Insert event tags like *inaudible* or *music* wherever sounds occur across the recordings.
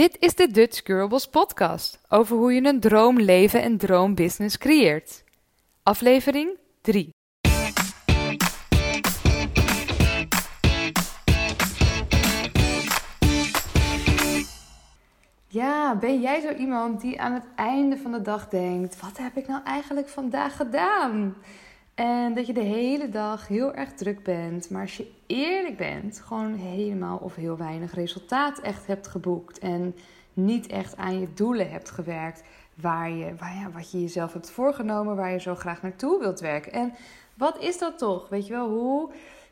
Dit is de Dutch Girls podcast over hoe je een droomleven en droombusiness creëert. Aflevering 3. Ja, ben jij zo iemand die aan het einde van de dag denkt: wat heb ik nou eigenlijk vandaag gedaan? En dat je de hele dag heel erg druk bent. Maar als je eerlijk bent, gewoon helemaal of heel weinig resultaat echt hebt geboekt. En niet echt aan je doelen hebt gewerkt. Waar je, waar, ja, wat je jezelf hebt voorgenomen, waar je zo graag naartoe wilt werken. En wat is dat toch? Weet je wel, hoe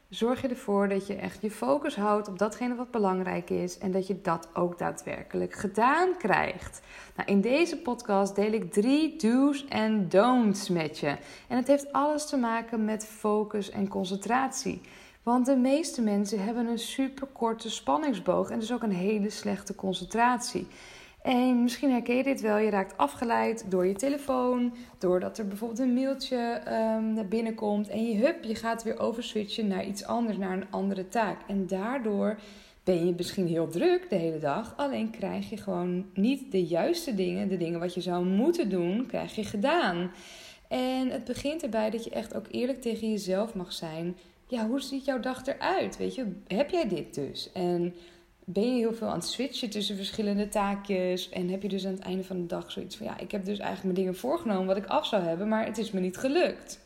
zorg je ervoor dat je echt je focus houdt op datgene wat belangrijk is en dat je dat ook daadwerkelijk gedaan krijgt. Nou, in deze podcast deel ik drie do's en don'ts met je. En het heeft alles te maken met focus en concentratie. Want de meeste mensen hebben een super korte spanningsboog en dus ook een hele slechte concentratie. En misschien herken je dit wel. Je raakt afgeleid door je telefoon. Doordat er bijvoorbeeld een mailtje um, naar binnen komt. En je, hup, je gaat weer overswitchen naar iets anders, naar een andere taak. En daardoor ben je misschien heel druk de hele dag. Alleen krijg je gewoon niet de juiste dingen. De dingen wat je zou moeten doen, krijg je gedaan. En het begint erbij dat je echt ook eerlijk tegen jezelf mag zijn. Ja, hoe ziet jouw dag eruit? Weet je, heb jij dit dus? En ben je heel veel aan het switchen tussen verschillende taakjes. En heb je dus aan het einde van de dag zoiets van: ja, ik heb dus eigenlijk mijn dingen voorgenomen wat ik af zou hebben, maar het is me niet gelukt.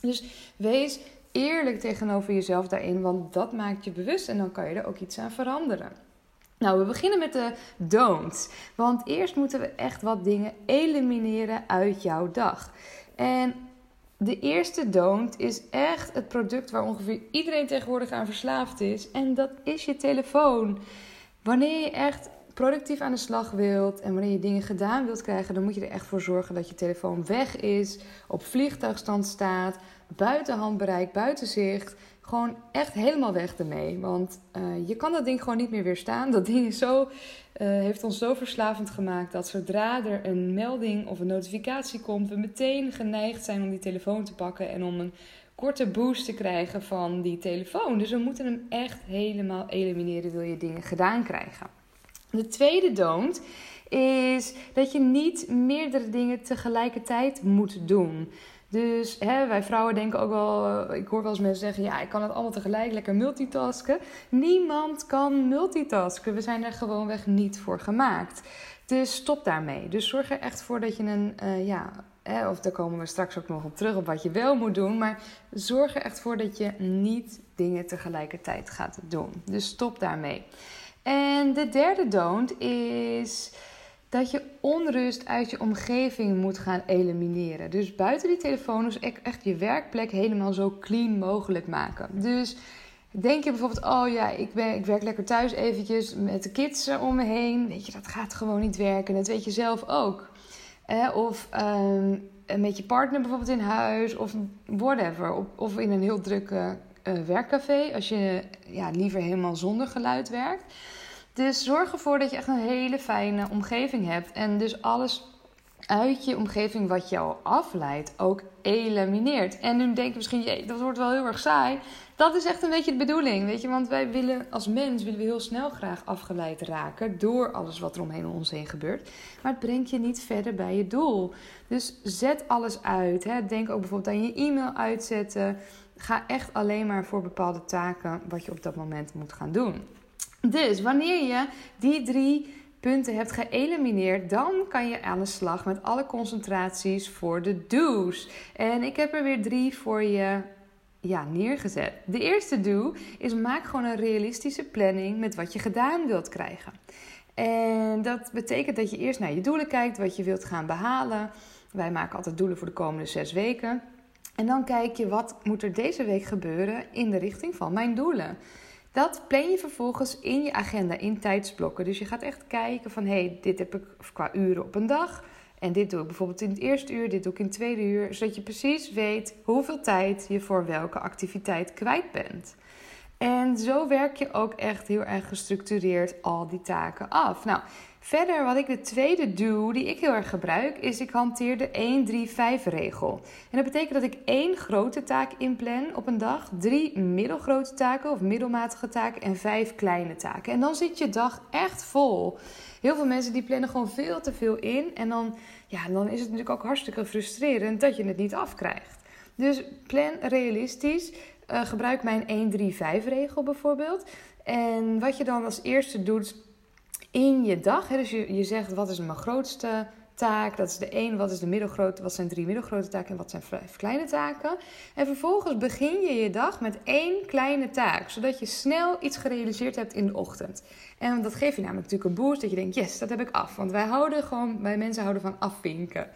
Dus wees eerlijk tegenover jezelf daarin, want dat maakt je bewust en dan kan je er ook iets aan veranderen. Nou, we beginnen met de don'ts. Want eerst moeten we echt wat dingen elimineren uit jouw dag. En de eerste don't is echt het product waar ongeveer iedereen tegenwoordig aan verslaafd is. En dat is je telefoon. Wanneer je echt productief aan de slag wilt en wanneer je dingen gedaan wilt krijgen, dan moet je er echt voor zorgen dat je telefoon weg is, op vliegtuigstand staat, buiten handbereik, buiten zicht. Gewoon echt helemaal weg ermee. Want uh, je kan dat ding gewoon niet meer weerstaan. Dat ding is zo, uh, heeft ons zo verslavend gemaakt dat zodra er een melding of een notificatie komt, we meteen geneigd zijn om die telefoon te pakken en om een korte boost te krijgen van die telefoon. Dus we moeten hem echt helemaal elimineren, wil je dingen gedaan krijgen. De tweede don't is dat je niet meerdere dingen tegelijkertijd moet doen. Dus hè, wij vrouwen denken ook wel, ik hoor wel eens mensen zeggen, ja, ik kan het allemaal tegelijk lekker multitasken. Niemand kan multitasken. We zijn er gewoonweg niet voor gemaakt. Dus stop daarmee. Dus zorg er echt voor dat je een, uh, ja, hè, of daar komen we straks ook nog op terug op wat je wel moet doen. Maar zorg er echt voor dat je niet dingen tegelijkertijd gaat doen. Dus stop daarmee. En de derde don't is dat je onrust uit je omgeving moet gaan elimineren. Dus buiten die telefoon is echt je werkplek helemaal zo clean mogelijk maken. Dus denk je bijvoorbeeld, oh ja, ik, ben, ik werk lekker thuis eventjes met de kids om me heen. Weet je, dat gaat gewoon niet werken. Dat weet je zelf ook. of um, met je partner bijvoorbeeld in huis of whatever. Of, of in een heel drukke uh, werkcafé als je ja, liever helemaal zonder geluid werkt. Dus zorg ervoor dat je echt een hele fijne omgeving hebt. En dus alles uit je omgeving wat jou afleidt ook elimineert. En nu denk je misschien, jee, dat wordt wel heel erg saai. Dat is echt een beetje de bedoeling, weet je. Want wij willen als mens willen we heel snel graag afgeleid raken door alles wat er omheen ons heen gebeurt. Maar het brengt je niet verder bij je doel. Dus zet alles uit. Hè. Denk ook bijvoorbeeld aan je e-mail uitzetten. Ga echt alleen maar voor bepaalde taken wat je op dat moment moet gaan doen. Dus wanneer je die drie punten hebt geëlimineerd, dan kan je aan de slag met alle concentraties voor de do's. En ik heb er weer drie voor je ja, neergezet. De eerste do is maak gewoon een realistische planning met wat je gedaan wilt krijgen. En dat betekent dat je eerst naar je doelen kijkt, wat je wilt gaan behalen. Wij maken altijd doelen voor de komende zes weken. En dan kijk je wat moet er deze week gebeuren in de richting van mijn doelen. Dat plan je vervolgens in je agenda in tijdsblokken. Dus je gaat echt kijken van hé, hey, dit heb ik qua uren op een dag. En dit doe ik bijvoorbeeld in het eerste uur, dit doe ik in het tweede uur. Zodat je precies weet hoeveel tijd je voor welke activiteit kwijt bent. En zo werk je ook echt heel erg gestructureerd al die taken af. Nou, verder wat ik de tweede doe, die ik heel erg gebruik, is ik hanteer de 1-3-5 regel. En dat betekent dat ik één grote taak inplan op een dag, drie middelgrote taken of middelmatige taken en vijf kleine taken. En dan zit je dag echt vol. Heel veel mensen die plannen gewoon veel te veel in en dan, ja, dan is het natuurlijk ook hartstikke frustrerend dat je het niet afkrijgt. Dus plan realistisch. Uh, gebruik mijn 1-3-5 regel bijvoorbeeld. En wat je dan als eerste doet in je dag. Hè, dus je, je zegt wat is mijn grootste taak. Dat is de één. Wat is de middelgrote? Wat zijn drie middelgrote taken en wat zijn vijf kleine taken? En vervolgens begin je je dag met één kleine taak, zodat je snel iets gerealiseerd hebt in de ochtend. En dat geeft je namelijk natuurlijk een boost dat je denkt: yes, dat heb ik af. Want wij houden gewoon, wij mensen houden van afvinken.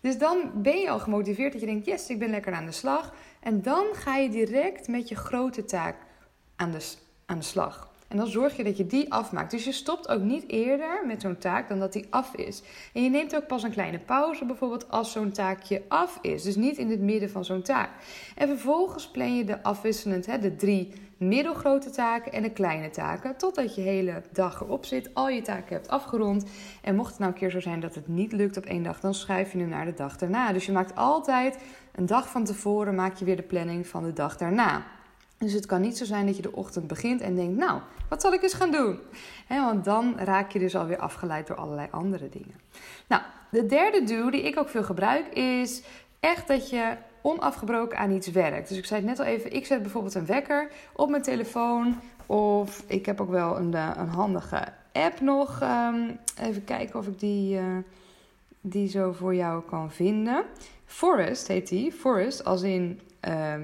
Dus dan ben je al gemotiveerd dat je denkt: yes, ik ben lekker aan de slag. En dan ga je direct met je grote taak aan de, aan de slag. En dan zorg je dat je die afmaakt. Dus je stopt ook niet eerder met zo'n taak dan dat die af is. En je neemt ook pas een kleine pauze, bijvoorbeeld als zo'n taakje af is. Dus niet in het midden van zo'n taak. En vervolgens plan je de afwisselend, hè, de drie middelgrote taken en de kleine taken. Totdat je hele dag erop zit, al je taken hebt afgerond. En mocht het nou een keer zo zijn dat het niet lukt op één dag, dan schuif je hem naar de dag daarna. Dus je maakt altijd een dag van tevoren, maak je weer de planning van de dag daarna. Dus het kan niet zo zijn dat je de ochtend begint en denkt, nou, wat zal ik eens gaan doen? want dan raak je dus alweer afgeleid door allerlei andere dingen. Nou, de derde do die ik ook veel gebruik is echt dat je onafgebroken aan iets werkt. Dus ik zei het net al even, ik zet bijvoorbeeld een wekker op mijn telefoon. Of ik heb ook wel een, eh, een handige app nog. Ehm, even kijken of ik die, uh, die zo voor jou kan vinden. Forest heet die. Forest als in... Ehm,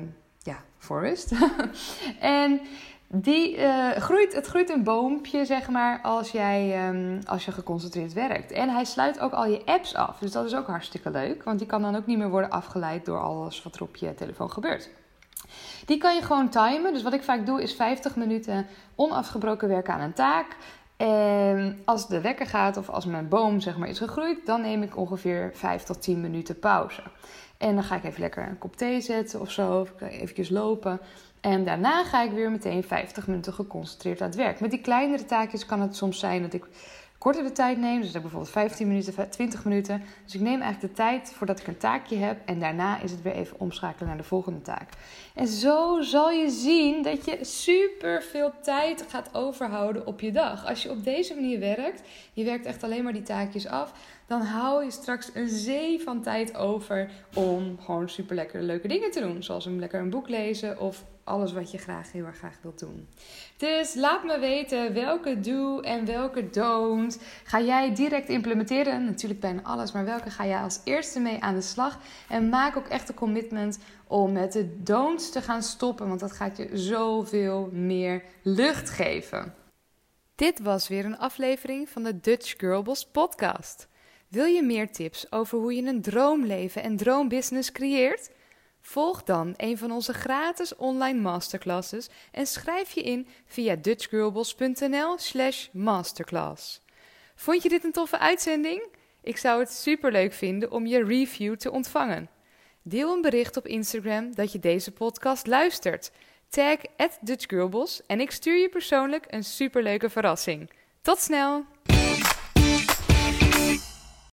forest. *laughs* en die uh, groeit, het groeit een boompje, zeg maar, als, jij, um, als je geconcentreerd werkt. En hij sluit ook al je apps af. Dus dat is ook hartstikke leuk. Want die kan dan ook niet meer worden afgeleid door alles wat er op je telefoon gebeurt. Die kan je gewoon timen. Dus wat ik vaak doe is 50 minuten onafgebroken werken aan een taak. En als de wekker gaat of als mijn boom zeg maar is gegroeid, dan neem ik ongeveer 5 tot 10 minuten pauze. En dan ga ik even lekker een kop thee zetten of zo, of eventjes lopen. En daarna ga ik weer meteen 50 minuten geconcentreerd aan het werk. Met die kleinere taakjes kan het soms zijn dat ik kortere tijd neem. Dus dat bijvoorbeeld 15 minuten, 20 minuten. Dus ik neem eigenlijk de tijd voordat ik een taakje heb. En daarna is het weer even omschakelen naar de volgende taak. En zo zal je zien dat je super veel tijd gaat overhouden op je dag. Als je op deze manier werkt, je werkt echt alleen maar die taakjes af dan hou je straks een zee van tijd over om gewoon super lekker leuke dingen te doen. Zoals een lekker een boek lezen of alles wat je graag heel erg graag wilt doen. Dus laat me weten welke do en welke don't ga jij direct implementeren. Natuurlijk bijna alles, maar welke ga jij als eerste mee aan de slag? En maak ook echt een commitment om met de don'ts te gaan stoppen, want dat gaat je zoveel meer lucht geven. Dit was weer een aflevering van de Dutch Girlboss podcast. Wil je meer tips over hoe je een droomleven en droombusiness creëert? Volg dan een van onze gratis online masterclasses en schrijf je in via dutchgirlboss.nl/slash masterclass. Vond je dit een toffe uitzending? Ik zou het superleuk vinden om je review te ontvangen. Deel een bericht op Instagram dat je deze podcast luistert. Tag at en ik stuur je persoonlijk een superleuke verrassing. Tot snel!